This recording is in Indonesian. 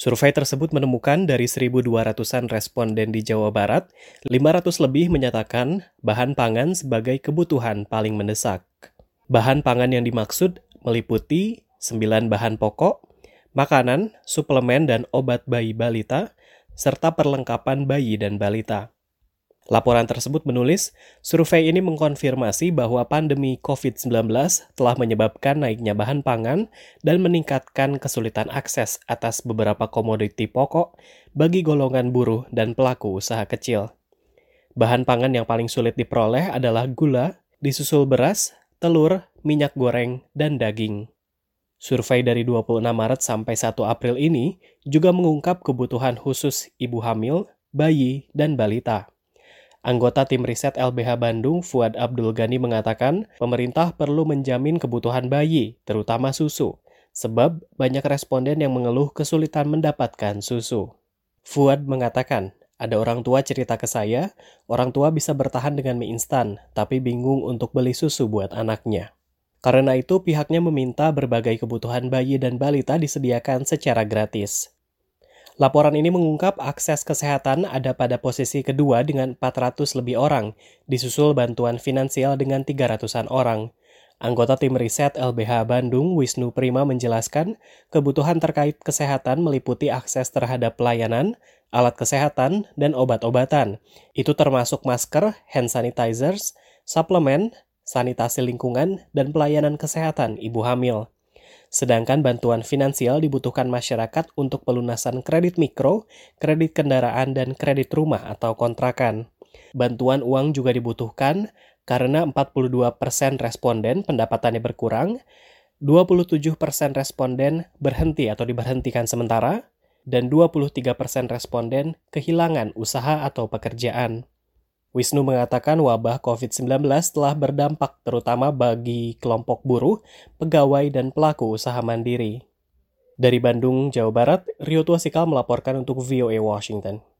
Survei tersebut menemukan dari 1.200-an responden di Jawa Barat, 500 lebih menyatakan bahan pangan sebagai kebutuhan paling mendesak. Bahan pangan yang dimaksud meliputi 9 bahan pokok, makanan, suplemen dan obat bayi balita, serta perlengkapan bayi dan balita. Laporan tersebut menulis, survei ini mengkonfirmasi bahwa pandemi COVID-19 telah menyebabkan naiknya bahan pangan dan meningkatkan kesulitan akses atas beberapa komoditi pokok bagi golongan buruh dan pelaku usaha kecil. Bahan pangan yang paling sulit diperoleh adalah gula, disusul beras, telur, minyak goreng, dan daging. Survei dari 26 Maret sampai 1 April ini juga mengungkap kebutuhan khusus ibu hamil, bayi, dan balita. Anggota tim riset LBH Bandung, Fuad Abdul Ghani mengatakan, pemerintah perlu menjamin kebutuhan bayi, terutama susu, sebab banyak responden yang mengeluh kesulitan mendapatkan susu. Fuad mengatakan, ada orang tua cerita ke saya, orang tua bisa bertahan dengan mie instan, tapi bingung untuk beli susu buat anaknya. Karena itu, pihaknya meminta berbagai kebutuhan bayi dan balita disediakan secara gratis. Laporan ini mengungkap akses kesehatan ada pada posisi kedua dengan 400 lebih orang, disusul bantuan finansial dengan 300-an orang. Anggota tim riset LBH Bandung, Wisnu Prima menjelaskan, kebutuhan terkait kesehatan meliputi akses terhadap pelayanan, alat kesehatan, dan obat-obatan. Itu termasuk masker, hand sanitizers, suplemen, sanitasi lingkungan, dan pelayanan kesehatan ibu hamil. Sedangkan bantuan finansial dibutuhkan masyarakat untuk pelunasan kredit mikro, kredit kendaraan, dan kredit rumah atau kontrakan. Bantuan uang juga dibutuhkan karena 42% persen responden pendapatannya berkurang, 27% persen responden berhenti atau diberhentikan sementara, dan 23% persen responden kehilangan usaha atau pekerjaan. Wisnu mengatakan wabah COVID-19 telah berdampak terutama bagi kelompok buruh, pegawai, dan pelaku usaha mandiri. Dari Bandung, Jawa Barat, Rio Tuasikal melaporkan untuk VOA Washington.